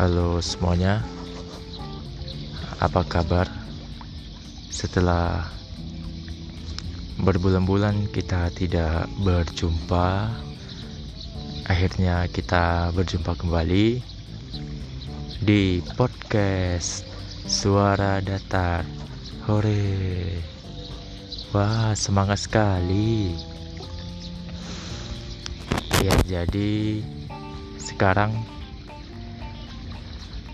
Halo semuanya, apa kabar? Setelah berbulan-bulan kita tidak berjumpa, akhirnya kita berjumpa kembali di podcast Suara Datar. Hore! Wah, semangat sekali. Ya, jadi sekarang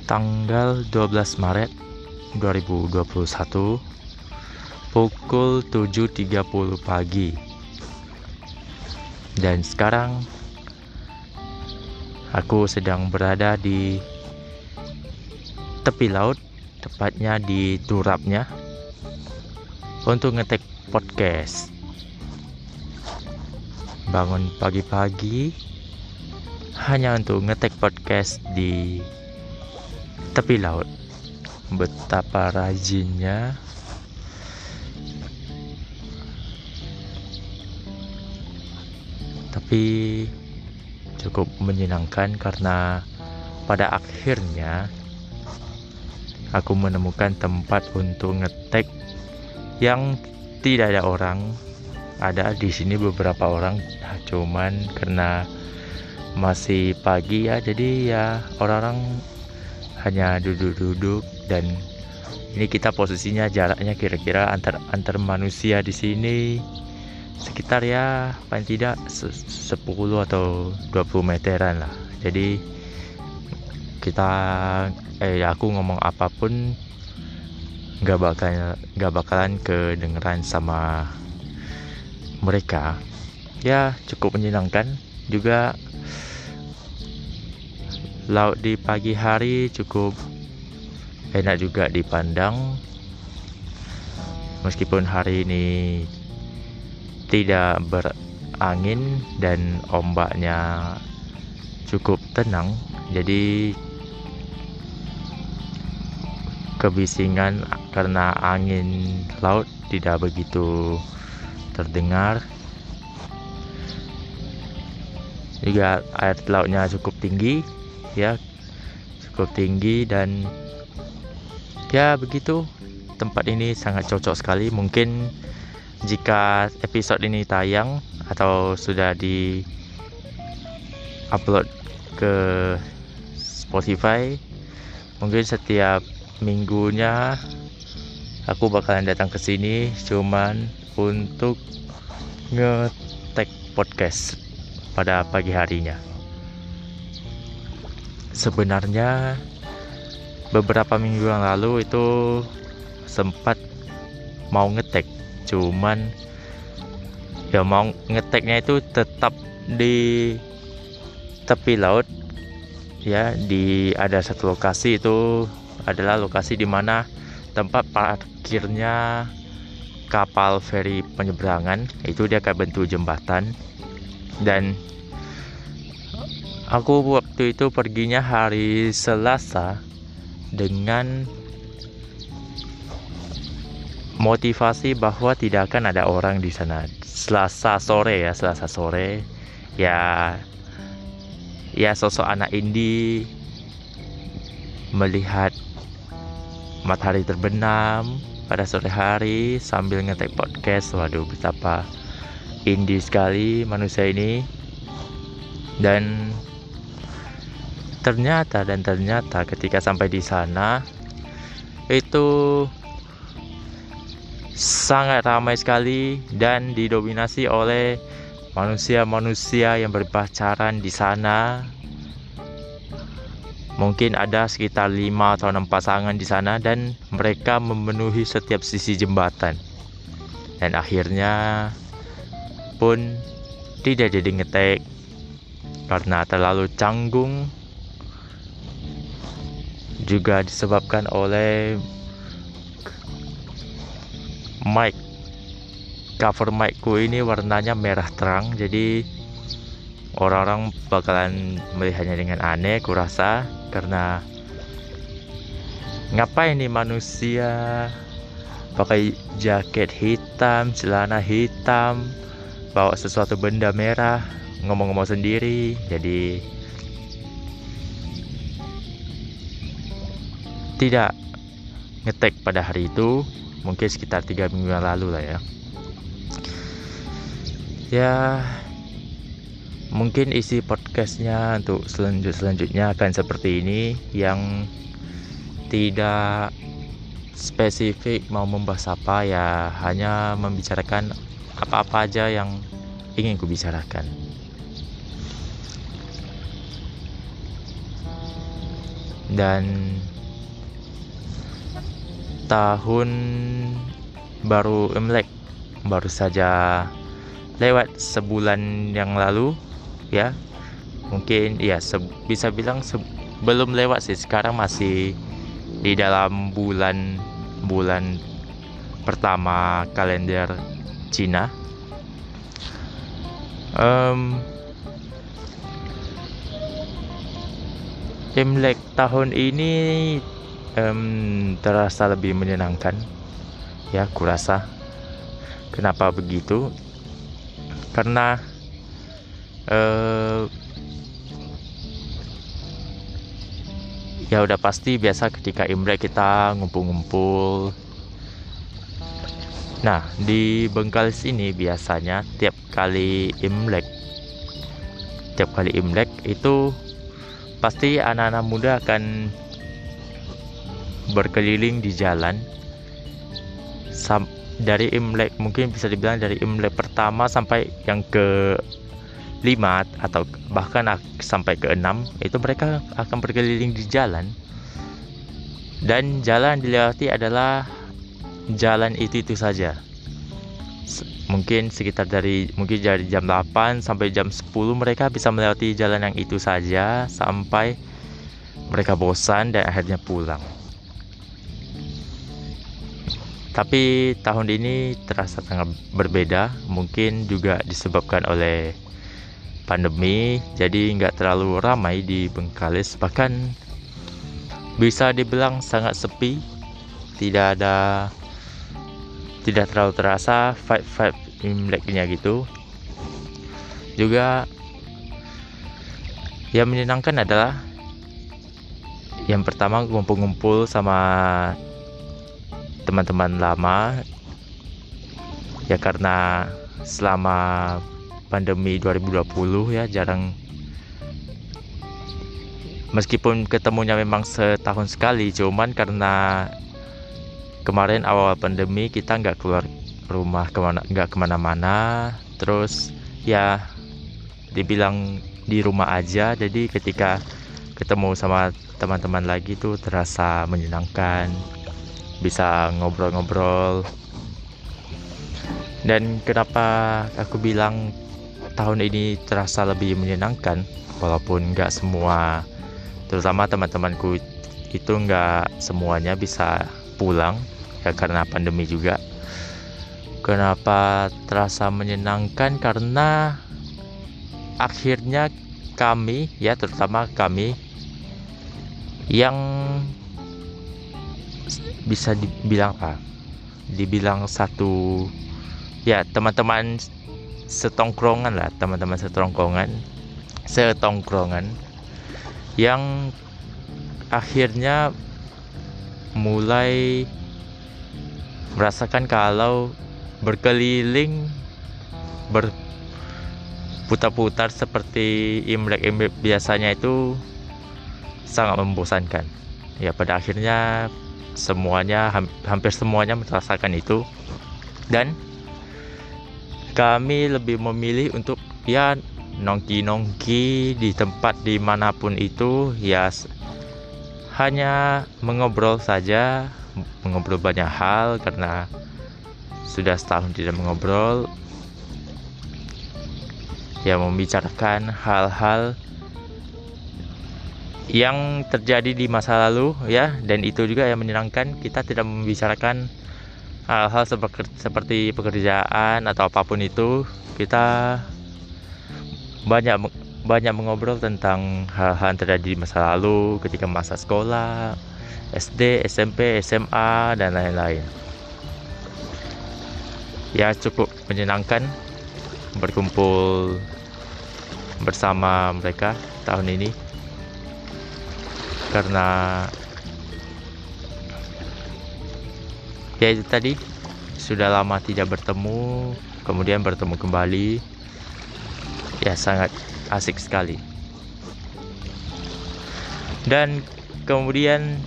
tanggal 12 Maret 2021 pukul 7.30 pagi. Dan sekarang aku sedang berada di tepi laut tepatnya di turapnya untuk ngetek podcast. Bangun pagi-pagi hanya untuk ngetek podcast di tepi laut. Betapa rajinnya tapi cukup menyenangkan karena pada akhirnya aku menemukan tempat untuk ngetek yang tidak ada orang ada di sini beberapa orang cuman karena masih pagi ya jadi ya orang-orang hanya duduk-duduk dan ini kita posisinya jaraknya kira-kira antar antar manusia di sini sekitar ya paling tidak 10 atau 20 meteran lah. Jadi kita eh aku ngomong apa pun nggak bakal nggak bakalan kedengeran sama mereka. Ya cukup menyenangkan. Juga laut di pagi hari cukup enak juga dipandang. Meskipun hari ini tidak berangin dan ombaknya cukup tenang jadi kebisingan karena angin laut tidak begitu terdengar. Juga air lautnya cukup tinggi ya cukup tinggi dan ya begitu. Tempat ini sangat cocok sekali. Mungkin jika episode ini tayang atau sudah di upload ke Spotify mungkin setiap minggunya aku bakalan datang ke sini cuman untuk ngetek podcast pada pagi harinya sebenarnya beberapa minggu yang lalu itu sempat mau ngetek cuman ya mau ngeteknya itu tetap di tepi laut ya di ada satu lokasi itu adalah lokasi di mana tempat parkirnya kapal feri penyeberangan itu dia akan bentuk jembatan dan Aku waktu itu perginya hari Selasa dengan motivasi bahwa tidak akan ada orang di sana. Selasa sore ya, Selasa sore. Ya ya sosok anak indie melihat matahari terbenam pada sore hari sambil ngetek podcast. Waduh, betapa indie sekali manusia ini. Dan ternyata dan ternyata ketika sampai di sana itu sangat ramai sekali dan didominasi oleh manusia-manusia yang berpacaran di sana. Mungkin ada sekitar 5 atau 6 pasangan di sana dan mereka memenuhi setiap sisi jembatan. Dan akhirnya pun tidak jadi ngetek karena terlalu canggung juga disebabkan oleh mic cover micku ini warnanya merah terang. Jadi orang-orang bakalan melihatnya dengan aneh kurasa karena ngapain nih manusia pakai jaket hitam celana hitam bawa sesuatu benda merah ngomong-ngomong sendiri. Jadi tidak ngetek pada hari itu mungkin sekitar tiga minggu yang lalu lah ya. Ya mungkin isi podcastnya untuk selanjut selanjutnya akan seperti ini yang tidak spesifik mau membahas apa ya hanya membicarakan apa-apa aja yang ingin kubicarakan. Dan tahun baru Imlek baru saja lewat sebulan yang lalu ya mungkin ya bisa bilang belum lewat sih sekarang masih di dalam bulan bulan pertama kalender Cina. Um, Imlek tahun ini um, terasa lebih menyenangkan, ya, kurasa. Kenapa begitu? Karena uh, ya udah pasti biasa ketika Imlek kita ngumpul-ngumpul nah di Bengkalis ini biasanya tiap kali Imlek tiap kali Imlek itu pasti anak-anak muda akan berkeliling di jalan. Dari Imlek mungkin bisa dibilang dari Imlek pertama sampai yang ke lima atau bahkan sampai ke enam itu mereka akan berkeliling di jalan. Dan jalan dilewati adalah jalan itu itu saja. Mungkin sekitar dari mungkin dari jam 8 sampai jam 10 mereka bisa melewati jalan yang itu saja sampai mereka bosan dan akhirnya pulang tapi tahun ini terasa sangat berbeda. Mungkin juga disebabkan oleh pandemi. Jadi nggak terlalu ramai di Bengkalis. Bahkan bisa dibilang sangat sepi. Tidak ada tidak terlalu terasa vibe vibe imleknya gitu. Juga yang menyenangkan adalah yang pertama ngumpul-ngumpul sama teman-teman lama. Ya karena selama pandemi 2020 ya jarang. Meskipun ketemunya memang setahun sekali cuman karena kemarin awal pandemi kita nggak keluar rumah ke mana nggak ke mana-mana. Terus ya dibilang di rumah aja jadi ketika ketemu sama teman-teman lagi tuh terasa menyenangkan bisa ngobrol-ngobrol. Dan kenapa aku bilang tahun ini terasa lebih menyenangkan walaupun nggak semua terutama teman-temanku itu nggak semuanya bisa pulang ya karena pandemi juga. Kenapa terasa menyenangkan? Karena akhirnya kami ya terutama kami yang bisa dibilang apa? Dibilang satu ya teman-teman setongkrongan lah teman-teman setongkrongan setongkrongan yang akhirnya mulai merasakan kalau berkeliling berputar-putar seperti imlek-imlek biasanya itu sangat membosankan. Ya pada akhirnya semuanya hampir semuanya merasakan itu. Dan kami lebih memilih untuk ya nongki-nongki di tempat di mana pun itu ya hanya mengobrol saja mengobrol banyak hal karena sudah setahun tidak mengobrol. Ya membicarakan hal-hal yang terjadi di masa lalu ya. Dan itu juga yang menyenangkan kita tidak membicarakan hal-hal seperti pekerjaan atau apa pun itu. Kita banyak banyak mengobrol tentang hal-hal yang terjadi di masa lalu ketika masa sekolah SD SMP SMA dan lain-lain. Ya cukup menyenangkan berkumpul bersama mereka tahun ini karena ya itu tadi. Sudah lama tidak bertemu kemudian bertemu kembali. Ya sangat asik sekali. Dan kemudian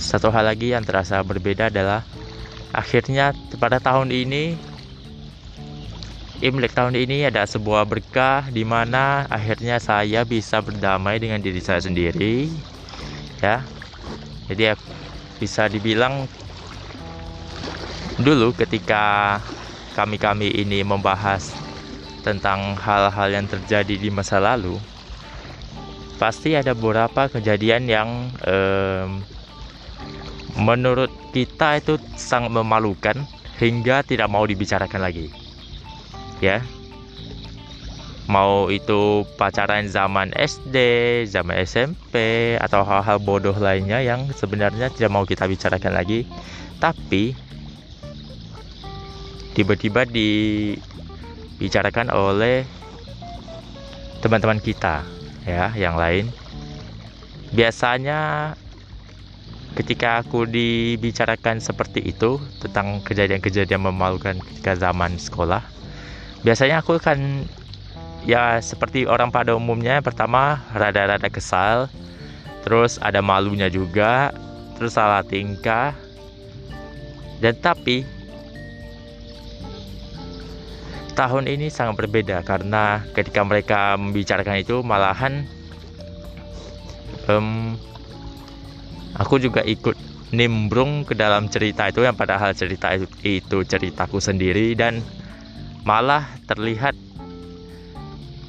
satu hal lagi yang terasa berbeda adalah akhirnya pada tahun ini Imlek tahun ini ada sebuah berkah di mana akhirnya saya bisa berdamai dengan diri saya sendiri ya. Jadi bisa dibilang dulu ketika kami-kami ini membahas tentang hal-hal yang terjadi di masa lalu pasti ada beberapa kejadian yang um, menurut kita itu sangat memalukan hingga tidak mau dibicarakan lagi ya. Mau itu pacaran zaman SD, zaman SMP atau hal-hal bodoh lainnya yang sebenarnya tidak mau kita bicarakan lagi. Tapi tiba-tiba dibicarakan oleh teman-teman kita ya yang lain. Biasanya ketika aku dibicarakan seperti itu tentang kejadian-kejadian memalukan ketika zaman sekolah biasanya aku akan ya seperti orang pada umumnya pertama rada-rada kesal terus ada malunya juga terus salah tingkah. Dan tapi tahun ini sangat berbeda karena ketika mereka membicarakan itu malahan um, aku juga ikut nimbrung ke dalam cerita itu yang padahal cerita itu, itu ceritaku sendiri dan malah terlihat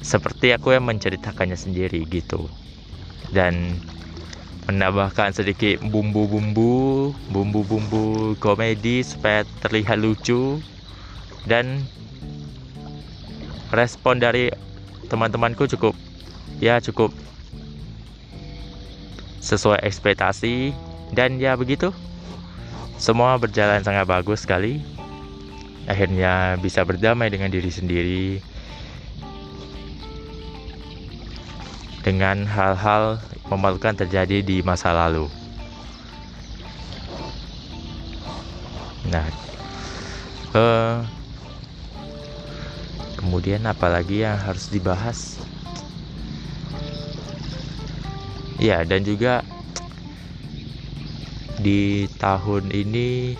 seperti aku yang menceritakannya sendiri gitu. Dan menambahkan sedikit bumbu-bumbu bumbu-bumbu komedi supaya terlihat lucu. Dan respon dari teman-temanku cukup ya cukup sesuai ekspektasi. Dan ya begitu semua berjalan sangat bagus sekali akhirnya bisa berdamai dengan diri sendiri dengan hal-hal memalukan terjadi di masa lalu. Nah, uh, kemudian apalagi yang harus dibahas? Ya, dan juga di tahun ini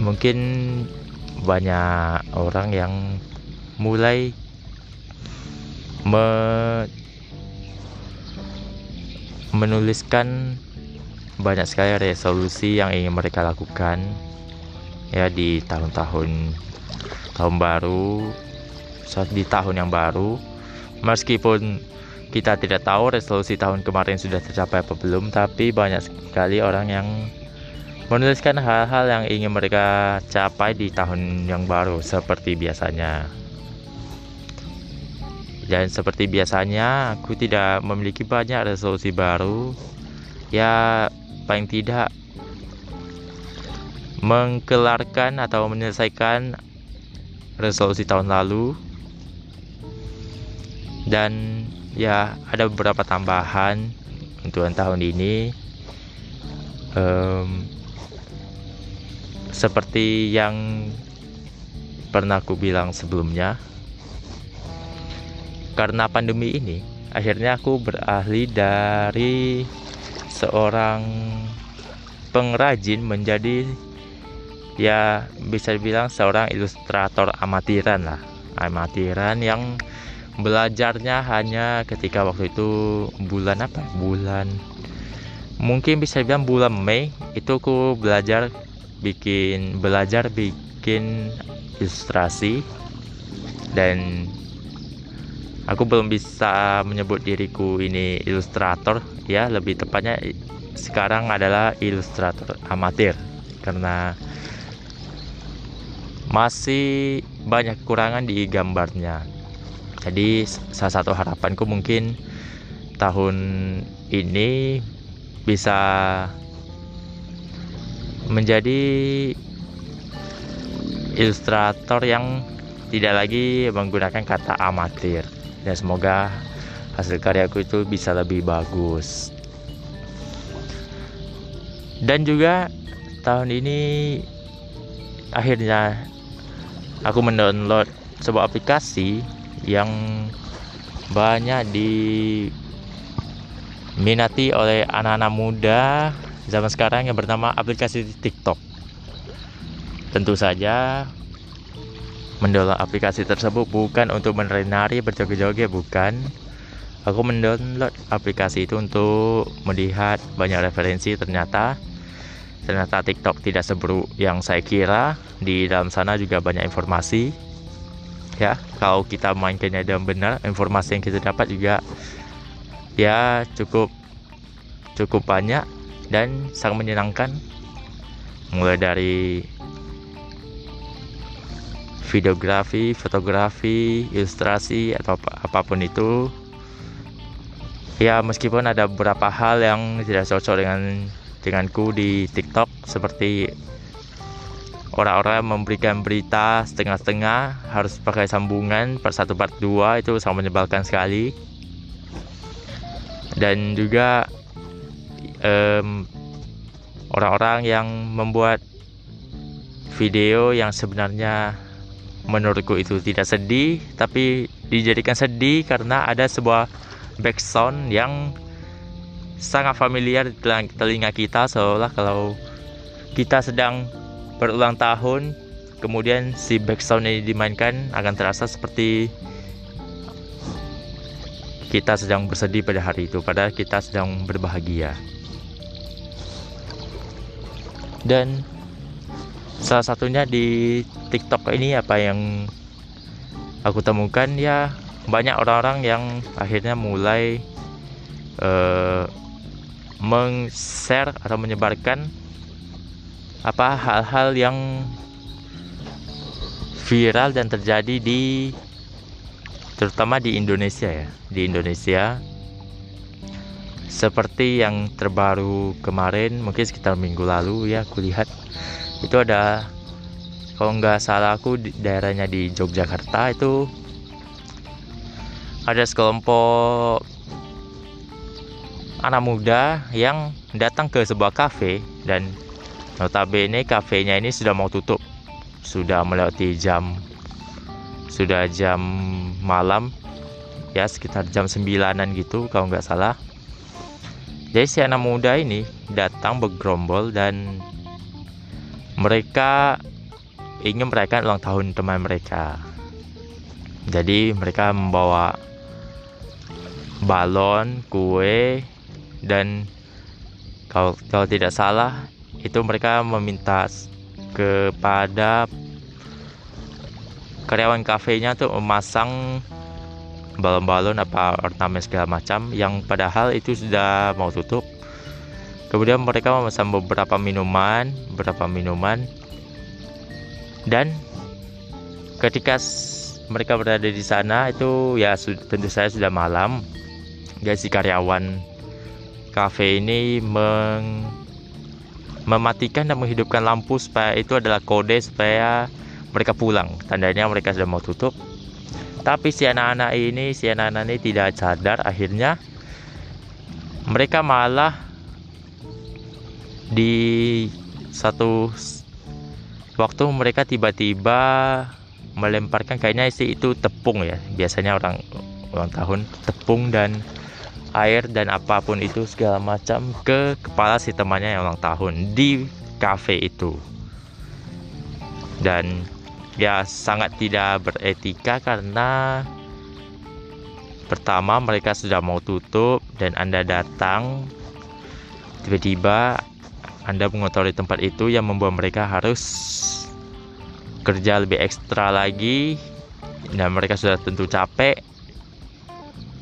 mungkin banyak orang yang mulai me menuliskan banyak sekali resolusi yang ingin mereka lakukan ya di tahun-tahun tahun baru saat di tahun yang baru. Meskipun kita tidak tahu resolusi tahun kemarin sudah tercapai apa belum tapi banyak sekali orang yang menuliskan hal-hal yang ingin mereka capai di tahun yang baru seperti biasanya. Dan seperti biasanya, aku tidak memiliki banyak resolusi baru. Ya, paling tidak mengkelarkan atau menyelesaikan resolusi tahun lalu. Dan ya, ada beberapa tambahan untuk tahun ini. Um, seperti yang pernah aku bilang sebelumnya karena pandemi ini akhirnya aku beralih dari seorang pengrajin menjadi ya bisa dibilang seorang ilustrator amatiran lah. Amatiran yang belajarnya hanya ketika waktu itu bulan apa bulan mungkin bisa dibilang bulan Mei itu aku belajar bikin belajar bikin ilustrasi. Dan aku belum bisa menyebut diriku ini ilustrator ya. Lebih tepatnya sekarang adalah ilustrator amatir. Karena masih banyak kekurangan di gambarnya. Jadi salah satu harapanku mungkin tahun ini bisa menjadi ilustrator yang tidak lagi menggunakan kata amatir. Dan semoga hasil karyaku itu bisa lebih bagus. Dan juga tahun ini akhirnya aku mendownload sebuah aplikasi yang banyak diminati oleh anak-anak muda zaman sekarang yang bernama aplikasi TikTok. Tentu saja mendownload aplikasi tersebut bukan untuk menari-nari berjoget-joget bukan. Aku mendownload aplikasi itu untuk melihat banyak referensi ternyata ternyata TikTok tidak seburuk yang saya kira di dalam sana juga banyak informasi ya kalau kita mainkannya dengan benar informasi yang kita dapat juga ya cukup cukup banyak dan sangat menyenangkan. Mulai dari videografi, fotografi, ilustrasi atau ap apa pun itu. Ya meskipun ada beberapa hal yang tidak cocok dengan denganku di TikTok seperti orang-orang memberikan berita setengah-setengah harus pakai sambungan part 1 part 2 itu sangat menyebalkan sekali. Dan juga orang orang-orang yang membuat video yang sebenarnya menurutku itu tidak sedih tapi dijadikan sedih karena ada sebuah background yang sangat familiar di telinga kita. Seolah kalau kita sedang berulang tahun kemudian si background ini dimainkan akan terasa seperti kita sedang bersedih pada hari itu padahal kita sedang berbahagia. Dan salah satunya di TikTok ini apa yang aku temukan ya banyak orang-orang yang akhirnya mulai uh, meng-share atau menyebarkan apa hal-hal yang viral dan terjadi di terutama di Indonesia ya. Di Indonesia seperti yang terbaru kemarin mungkin sekitar minggu lalu ya aku lihat itu ada kalau nggak salah aku di daerahnya di Yogyakarta itu ada sekelompok anak muda yang datang ke sebuah kafe dan notabene kafenya ini sudah mau tutup sudah melewati jam sudah jam malam ya sekitar jam sembilanan gitu kalau nggak salah. Jadi si anak muda ini datang bergerombol dan mereka ingin merayakan ulang tahun teman mereka. Jadi mereka membawa balon kue dan kalau kalau tidak salah itu mereka meminta kepada karyawan kafenya tuh memasang balon-balon apa ornamen segala macam yang padahal itu sudah mau tutup. Kemudian mereka memesan beberapa minuman beberapa minuman. Dan ketika mereka berada di sana itu ya tentu saya sudah malam. Ya si karyawan kafe ini meng mematikan dan menghidupkan lampu supaya itu adalah kode supaya mereka pulang. Tandanya mereka sudah mau tutup. Tapi si anak-anak ini si anak-anak ini tidak sadar. Akhirnya mereka malah di satu waktu mereka tiba-tiba melemparkan kayaknya sih itu tepung ya. Biasanya orang ulang tahun tepung dan air dan apa pun itu segala macam ke kepala si temannya yang ulang tahun di cafe itu. Dan ya sangat tidak beretika karena pertama mereka sudah mau tutup dan anda datang tiba-tiba anda mengotori tempat itu yang membuat mereka harus kerja lebih ekstra lagi dan mereka sudah tentu capek.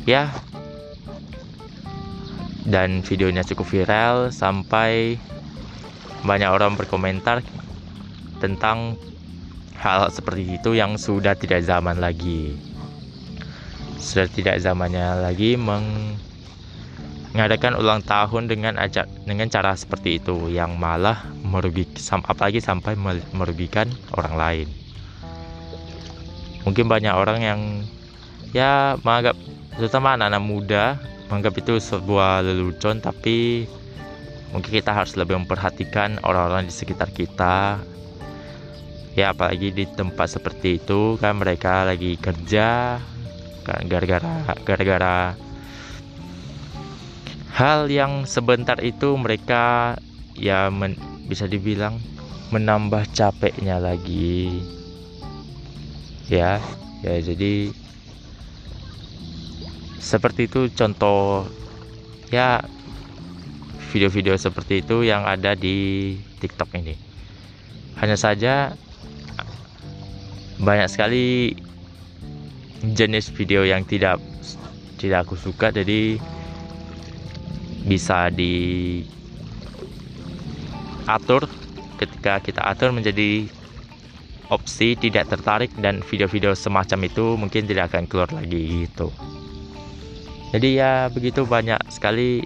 Ya. Dan videonya cukup viral sampai banyak orang berkomentar tentang hal seperti itu yang sudah tidak zaman lagi. Sudah tidak zamannya lagi mengadakan ulang tahun dengan ajak dengan cara seperti itu yang malah merugikan apalagi sampai merugikan orang lain. Mungkin banyak orang yang ya menganggap terutama anak-anak muda menganggap itu sebuah lelucon tapi mungkin kita harus lebih memperhatikan orang-orang di sekitar kita ya apalagi di tempat seperti itu kan mereka lagi kerja kan gara-gara gara-gara hal yang sebentar itu mereka ya men, bisa dibilang menambah capeknya lagi. Ya ya jadi seperti itu contoh ya video-video seperti itu yang ada di TikTok ini. Hanya saja banyak sekali jenis video yang tidak tidak aku suka. Jadi bisa di atur ketika kita atur menjadi opsi tidak tertarik dan video-video semacam itu mungkin tidak akan keluar lagi gitu. Jadi ya begitu banyak sekali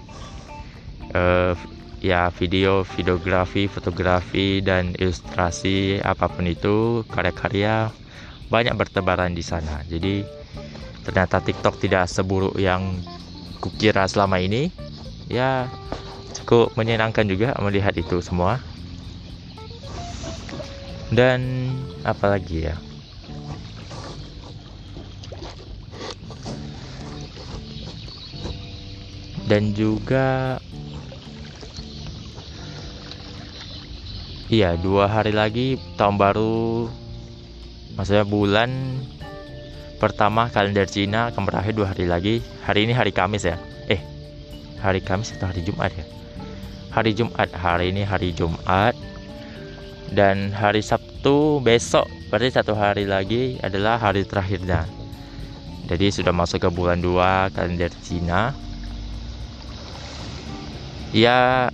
uh, ya video videografi fotografi dan ilustrasi apa pun itu karya-karya banyak bertebaran di sana. Jadi ternyata TikTok tidak seburuk yang kukira selama ini. Ya cukup menyenangkan juga melihat itu semua. Dan apalagi ya? Dan juga iya dua hari lagi tahun baru maksudnya bulan pertama kalender Cina akan berakhir dua hari lagi. Hari ini hari Kamis ya? Eh hari Kamis atau hari Jumat ya? Hari Jumat. Hari ini hari Jumat. Dan hari Sabtu besok berarti satu hari lagi adalah hari terakhirnya. Jadi sudah masuk ke bulan 2 kalender Cina. Ya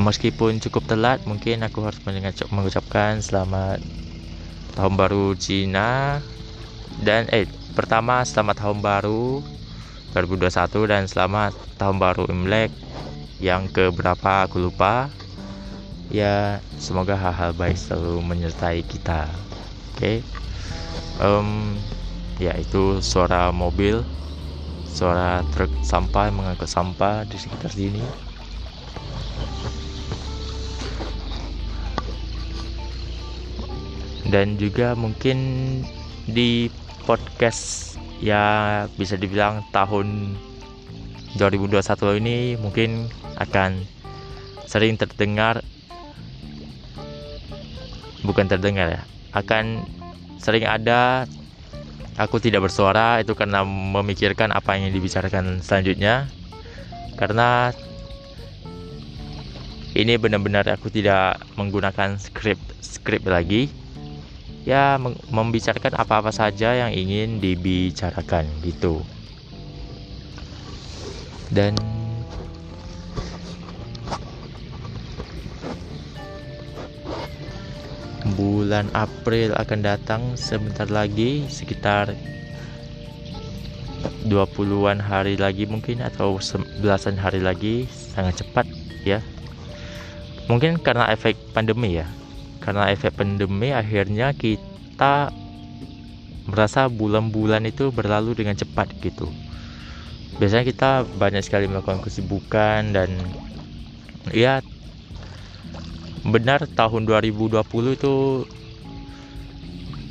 meskipun cukup telat mungkin aku harus mengucapkan selamat tahun baru Cina. Dan eh pertama selamat tahun baru 2021 dan selamat tahun baru Imlek yang ke berapa aku lupa. Ya semoga hal-hal baik selalu menyertai kita. Oke. Okay? um, ya itu suara mobil suara truk sampah mengangkut sampah di sekitar sini dan juga mungkin di podcast ya bisa dibilang tahun 2021 ini mungkin akan sering terdengar bukan terdengar ya akan sering ada aku tidak bersuara itu karena memikirkan apa yang dibicarakan selanjutnya. Karena ini benar-benar aku tidak menggunakan skrip skrip lagi ya membicarakan apa-apa saja yang ingin dibicarakan gitu. Dan bulan April akan datang sebentar lagi sekitar 20-an hari lagi mungkin atau belasan hari lagi sangat cepat ya. Mungkin karena efek pandemi ya karena efek pandemi akhirnya kita merasa bulan-bulan itu berlalu dengan cepat gitu. Biasanya kita banyak sekali melakukan kesibukan dan ya benar tahun 2020 itu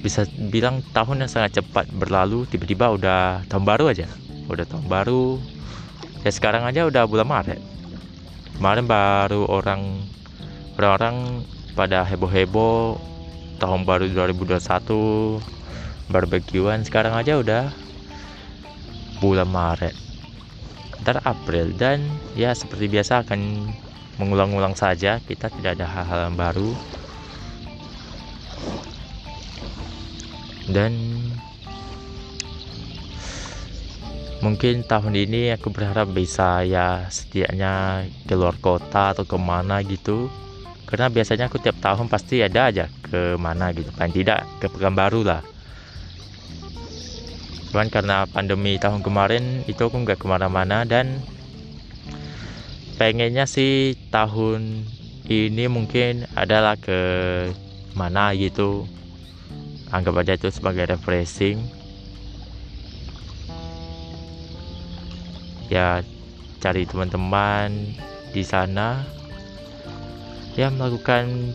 bisa bilang tahun yang sangat cepat berlalu tiba-tiba udah tahun baru aja udah tahun baru. Ya sekarang aja udah bulan Maret. Kemarin baru orang orang-orang pada heboh-heboh tahun baru 2021 barbekyuan sekarang aja udah bulan Maret. Ntar April dan ya seperti biasa akan mengulang-ulang saja kita tidak ada hal-hal yang baru. Dan mungkin tahun ini aku berharap bisa ya setidaknya keluar kota atau ke mana gitu karena biasanya aku tiap tahun pasti ada aja ke mana gitu. Paling tidak ke Pekanbaru lah. Cuman karena pandemi tahun kemarin itu aku nggak ke mana-mana dan pengennya sih tahun ini mungkin adalah ke mana gitu. Anggap aja itu sebagai refreshing. Ya cari teman-teman di sana ya melakukan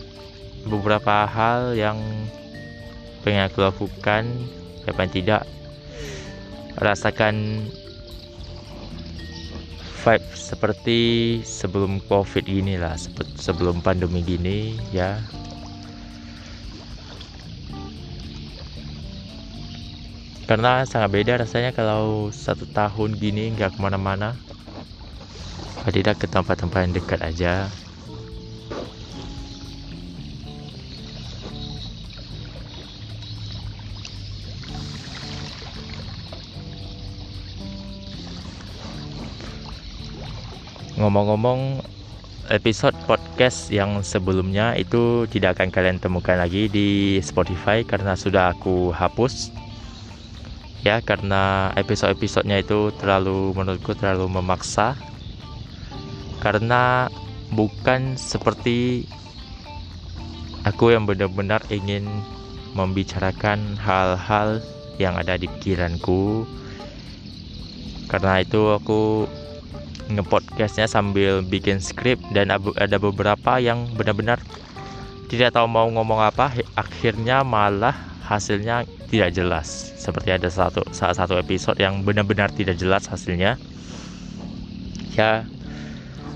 beberapa hal yang pengen aku lakukan. Ya paling tidak rasakan vibe seperti sebelum covid gini lah sebelum pandemi gini ya. Karena sangat beda rasanya kalau satu tahun gini nggak ke mana-mana. Tidak ke tempat-tempat yang dekat aja ngomong-ngomong episode podcast yang sebelumnya itu tidak akan kalian temukan lagi di Spotify karena sudah aku hapus. Ya karena episode-episodenya itu terlalu menurutku terlalu memaksa. Karena bukan seperti aku yang benar-benar ingin membicarakan hal-hal yang ada di pikiranku. Karena itu aku ngepodcastnya sambil bikin skrip dan ada beberapa yang benar-benar tidak tahu mau ngomong apa akhirnya malah hasilnya tidak jelas. Seperti ada satu salah satu episode yang benar-benar tidak jelas hasilnya. Ya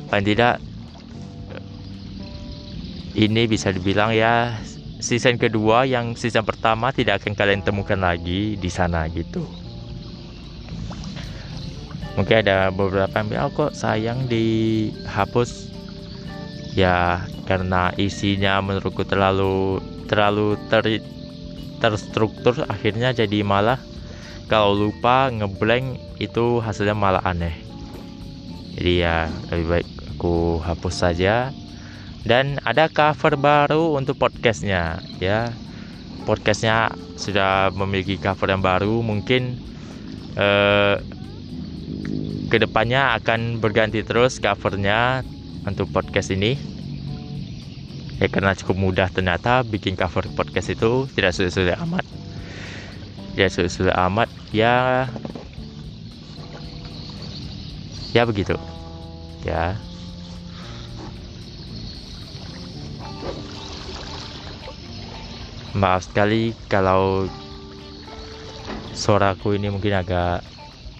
paling tidak ini bisa dibilang ya season kedua yang season pertama tidak akan kalian temukan lagi di sana gitu mungkin ada beberapa yang bilang oh, kok sayang dihapus? Ya karena isinya menurutku terlalu terlalu ter, terstruktur akhirnya jadi malah kalau lupa ngeblank itu hasilnya malah aneh. Jadi ya lebih baik aku hapus saja. Dan ada cover baru untuk podcastnya ya. Podcastnya sudah memiliki cover yang baru mungkin eh, ke depannya akan berganti terus covernya untuk podcast ini. Ya karena cukup mudah ternyata bikin cover podcast itu tidak sulit-sulit amat. Ya sulit-sulit amat ya. Ya begitu. Ya. Maaf sekali kalau suaraku ini mungkin agak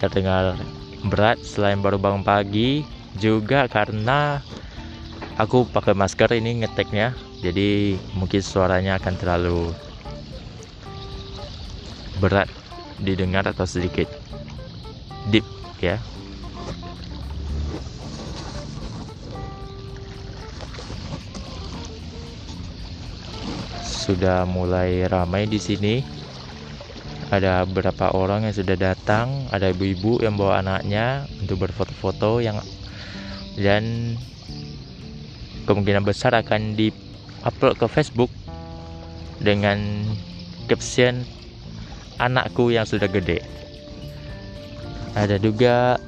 terdengar berat selain baru bangun pagi juga karena aku pakai masker ini ngeteknya jadi mungkin suaranya akan terlalu berat didengar atau sedikit deep ya. Sudah mulai ramai di sini ada beberapa orang yang sudah datang ada ibu-ibu yang bawa anaknya untuk berfoto-foto yang dan kemungkinan besar akan di upload ke Facebook dengan caption anakku yang sudah gede. Ada juga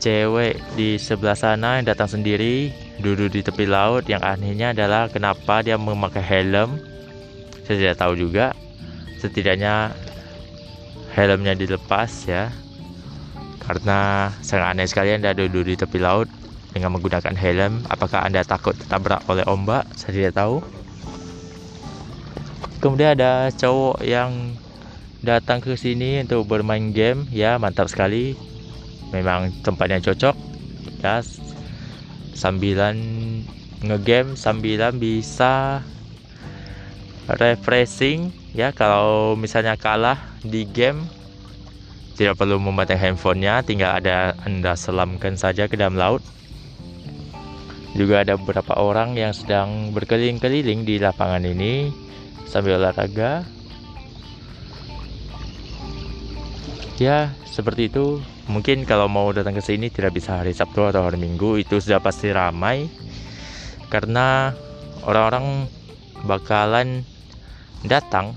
cewek di sebelah sana yang datang sendiri duduk di tepi laut yang anehnya adalah kenapa dia memakai helm. Saya tidak tahu juga. Setidaknya helmnya dilepas ya. Karena sangat aneh sekali anda duduk di tepi laut dengan menggunakan helm apakah anda takut tertabrak oleh ombak? Saya tidak tahu. Kemudian ada cowok yang datang ke sini untuk bermain game. Ya mantap sekali. Memang tempatnya cocok. Ya sambilan ngegame sambilan bisa refreshing. Ya kalau misalnya kalah di game. Tidak perlu membawa handphonenya tinggal ada anda selamkan saja ke dalam laut. Juga ada beberapa orang yang sedang berkeliling-keliling di lapangan ini sambil olahraga. Ya seperti itu. Mungkin kalau mau datang ke sini tidak bisa hari Sabtu atau hari Minggu itu sudah pasti ramai. Karena orang-orang bakalan datang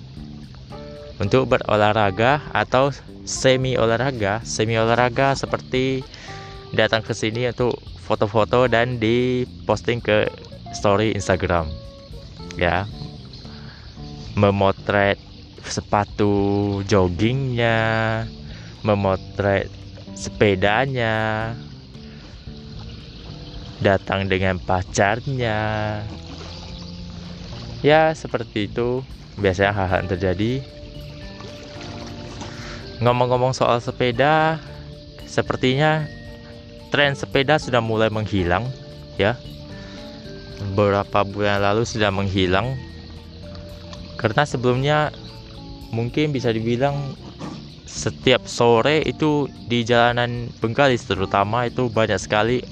untuk berolahraga atau semi olahraga. Semi olahraga seperti datang ke sini untuk foto-foto dan diposting ke story Instagram. Ya. Memotret sepatu joggingnya, memotret sepedanya, datang dengan pacarnya ya seperti itu biasanya hal-hal terjadi ngomong-ngomong soal sepeda sepertinya tren sepeda sudah mulai menghilang ya. Beberapa bulan lalu sudah menghilang. Karena sebelumnya mungkin bisa dibilang setiap sore itu di jalanan Bengkalis terutama itu banyak sekali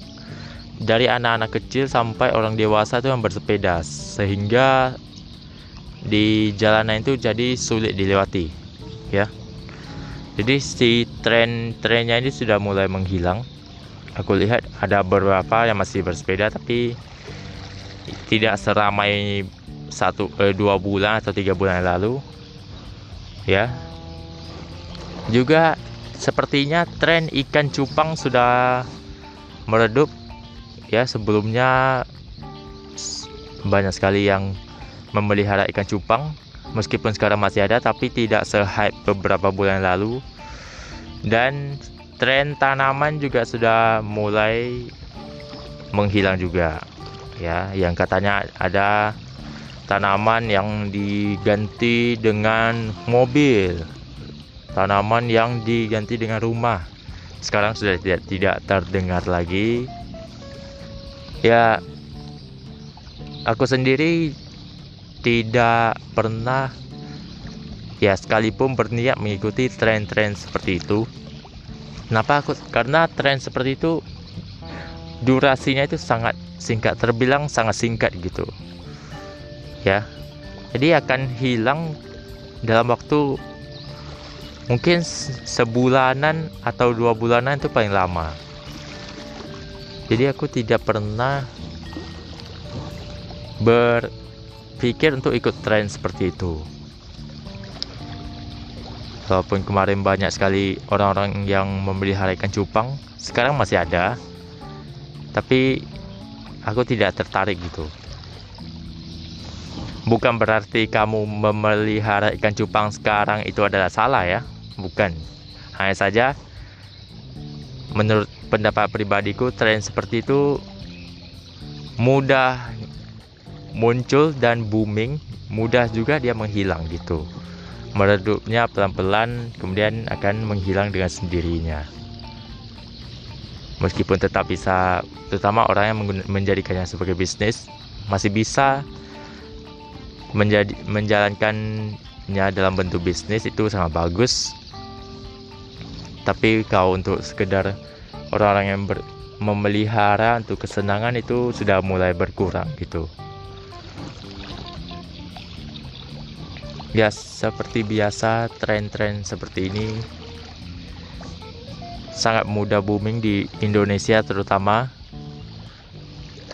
dari anak-anak kecil sampai orang dewasa itu yang bersepeda. Sehingga di jalanan itu jadi sulit dilewati ya jadi si tren-trennya ini sudah mulai menghilang. Aku lihat ada beberapa yang masih bersepeda tapi tidak seramai satu eh, dua bulan atau tiga bulan lalu. Ya. Juga sepertinya tren ikan cupang sudah meredup. Ya sebelumnya banyak sekali yang memelihara ikan cupang meskipun sekarang masih ada tapi tidak se-hype beberapa bulan lalu. Dan tren tanaman juga sudah mulai menghilang juga ya. Yang katanya ada tanaman yang diganti dengan mobil tanaman yang diganti dengan rumah. Sekarang sudah tidak tidak terdengar lagi. Ya aku sendiri tidak pernah ya sekalipun berniat mengikuti tren-tren seperti itu. Kenapa aku karena tren seperti itu durasinya itu sangat singkat terbilang sangat singkat gitu. Ya jadi akan hilang dalam waktu mungkin sebulanan atau dua bulanan itu paling lama. Jadi aku tidak pernah berpikir untuk ikut tren seperti itu. Walaupun kemarin banyak sekali orang-orang yang memelihara ikan cupang sekarang masih ada. Tapi aku tidak tertarik gitu. Bukan berarti kamu memelihara ikan cupang sekarang itu adalah salah ya. Bukan. Hanya saja menurut pendapat pribadiku tren seperti itu mudah muncul dan booming mudah juga dia menghilang gitu. Meredupnya pelan-pelan kemudian akan menghilang dengan sendirinya. Meskipun tetap bisa terutama orang yang menjadikannya sebagai bisnis masih bisa menjadi menjalankannya dalam bentuk bisnis itu sangat bagus. Tapi kalau untuk sekedar orang-orang yang ber, memelihara untuk kesenangan itu sudah mulai berkurang gitu ya seperti biasa tren-tren seperti ini sangat mudah booming di Indonesia terutama.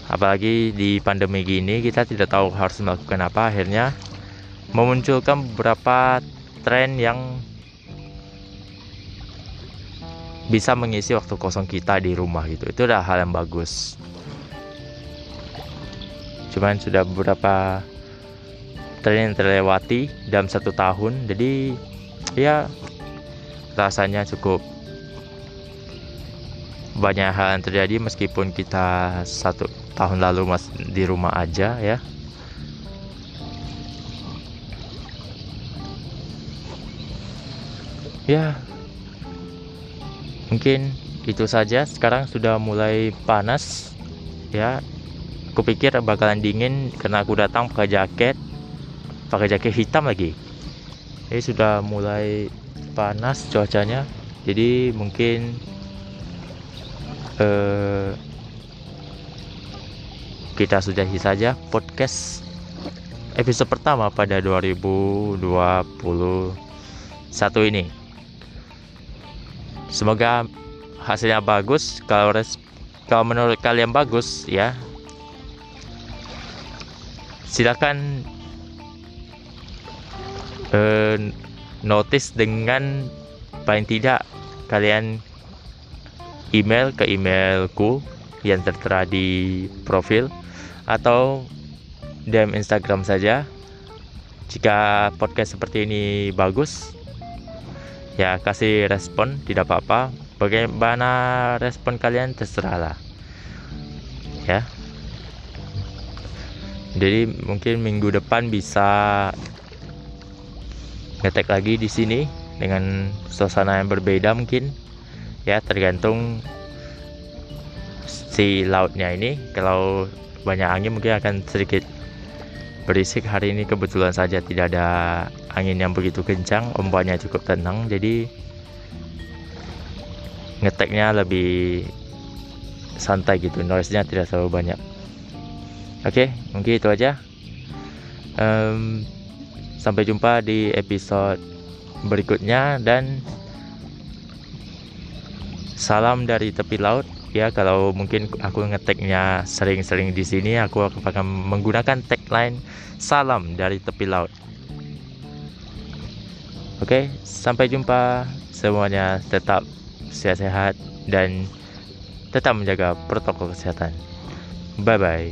Apalagi di pandemi gini kita tidak tahu harus melakukan apa. Akhirnya memunculkan beberapa tren yang bisa mengisi waktu kosong kita di rumah gitu. Itu udah hal yang bagus. Cuman sudah beberapa tren yang terlewati dalam satu tahun. Jadi ya rasanya cukup banyak hal yang terjadi meskipun kita satu tahun lalu mas di rumah aja ya. Ya mungkin itu saja. Sekarang sudah mulai panas ya. Aku pikir bakalan dingin karena aku datang pakai jaket pakai jaket hitam lagi. Ini sudah mulai panas cuacanya. Jadi mungkin eh, kita sudahi saja podcast episode pertama pada 2021 ini. Semoga hasilnya bagus. Kalau kalau menurut kalian bagus ya. Silakan eh, notice dengan paling tidak kalian email ke emailku yang tertera di profil atau DM Instagram saja. Jika podcast seperti ini bagus ya kasih respon tidak apa-apa. Bagaimana respon kalian terserahlah. Ya. Jadi mungkin minggu depan bisa ngetek lagi di sini dengan suasana yang berbeda mungkin. Ya tergantung si lautnya ini. Kalau banyak angin mungkin akan sedikit berisik hari ini. Kebetulan saja tidak ada angin yang begitu kencang. Ombaknya cukup tenang jadi ngeteknya lebih santai gitu. Noise nya tidak terlalu banyak. Oke mungkin itu aja. Um, sampai jumpa di episode berikutnya dan salam dari tepi laut. Ya kalau mungkin aku ngeteknya sering-sering di sini aku akan menggunakan tagline salam dari tepi laut. Oke sampai jumpa. Semuanya tetap sehat-sehat dan tetap menjaga protokol kesehatan. Bye bye